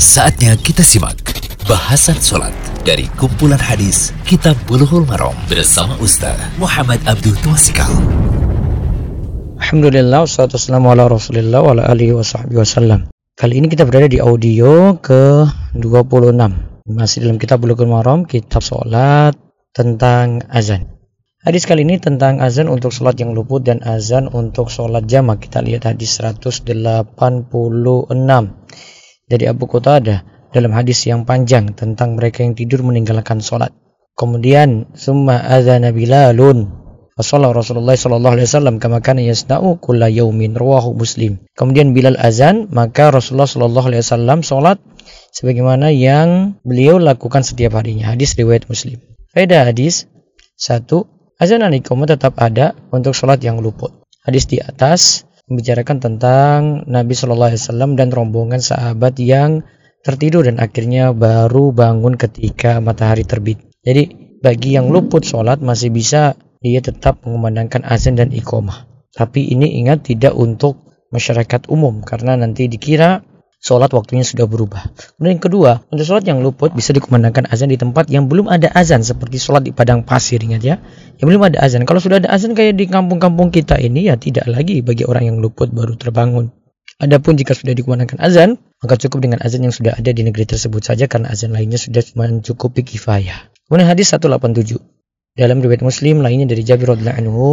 Saatnya kita simak bahasan sholat dari kumpulan hadis Kitab Bulughul Maram bersama Ustaz Muhammad Abdul Twasikal. Alhamdulillah, wassalatu wassalamu ala rasulillah wa ala alihi wa sahbihi wasallam. Kali ini kita berada di audio ke-26. Masih dalam kitab Bulughul Maram, kitab sholat tentang azan. Hadis kali ini tentang azan untuk sholat yang luput dan azan untuk sholat jamak. Kita lihat hadis 186 dari Abu Qatadah dalam hadis yang panjang tentang mereka yang tidur meninggalkan sholat. Kemudian summa adzana Bilalun Fasallah Rasulullah sallallahu alaihi wasallam kama kana yasna'u kulla yaumin rawahu Muslim. Kemudian Bilal azan, maka Rasulullah sallallahu alaihi wasallam salat sebagaimana yang beliau lakukan setiap harinya. Hadis riwayat Muslim. Faedah hadis satu azan dan tetap ada untuk salat yang luput. Hadis di atas membicarakan tentang Nabi Shallallahu Alaihi Wasallam dan rombongan sahabat yang tertidur dan akhirnya baru bangun ketika matahari terbit. Jadi bagi yang luput sholat masih bisa dia tetap mengumandangkan azan dan iqomah. Tapi ini ingat tidak untuk masyarakat umum karena nanti dikira sholat waktunya sudah berubah. Kemudian yang kedua, untuk sholat yang luput bisa dikumandangkan azan di tempat yang belum ada azan seperti sholat di padang pasir ingat ya. Yang belum ada azan. Kalau sudah ada azan kayak di kampung-kampung kita ini ya tidak lagi bagi orang yang luput baru terbangun. Adapun jika sudah dikumandangkan azan, maka cukup dengan azan yang sudah ada di negeri tersebut saja karena azan lainnya sudah mencukupi kifayah. Kemudian hadis 187. Dalam riwayat Muslim lainnya dari Jabir radhiyallahu anhu,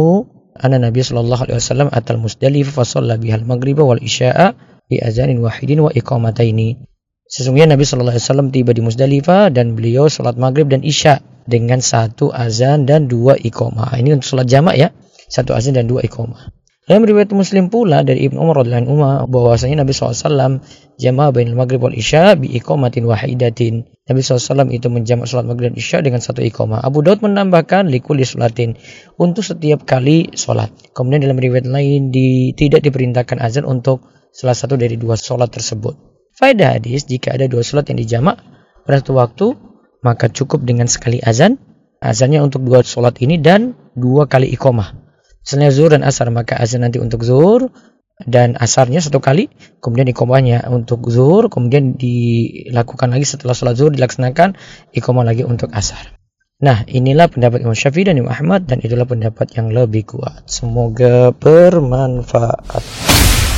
anna Nabi sallallahu alaihi wasallam atal Musdalifah fa shalla bihal maghriba wal isya'a bi azanin wahidin wa iqamataini. Sesungguhnya Nabi Shallallahu Alaihi Wasallam tiba di Musdalifah dan beliau sholat maghrib dan isya dengan satu azan dan dua iqamah. Ini untuk sholat jamak ya, satu azan dan dua iqamah. Dalam riwayat Muslim pula dari Ibnu Umar radhiyallahu anhu bahwasanya Nabi SAW jamaah bainal maghrib wal isya bi iqamatin wahidatin. Nabi SAW itu menjamak sholat maghrib dan isya dengan satu iqamah. Abu Daud menambahkan likuli sholatin untuk setiap kali sholat. Kemudian dalam riwayat lain di, tidak diperintahkan azan untuk salah satu dari dua sholat tersebut. Faedah hadis, jika ada dua sholat yang dijamak pada satu waktu, maka cukup dengan sekali azan. Azannya untuk dua sholat ini dan dua kali iqomah. Misalnya zuhur dan asar, maka azan nanti untuk zuhur dan asarnya satu kali, kemudian iqomahnya untuk zuhur, kemudian dilakukan lagi setelah sholat zuhur dilaksanakan iqomah lagi untuk asar. Nah, inilah pendapat Imam Syafi'i dan Imam Ahmad dan itulah pendapat yang lebih kuat. Semoga bermanfaat.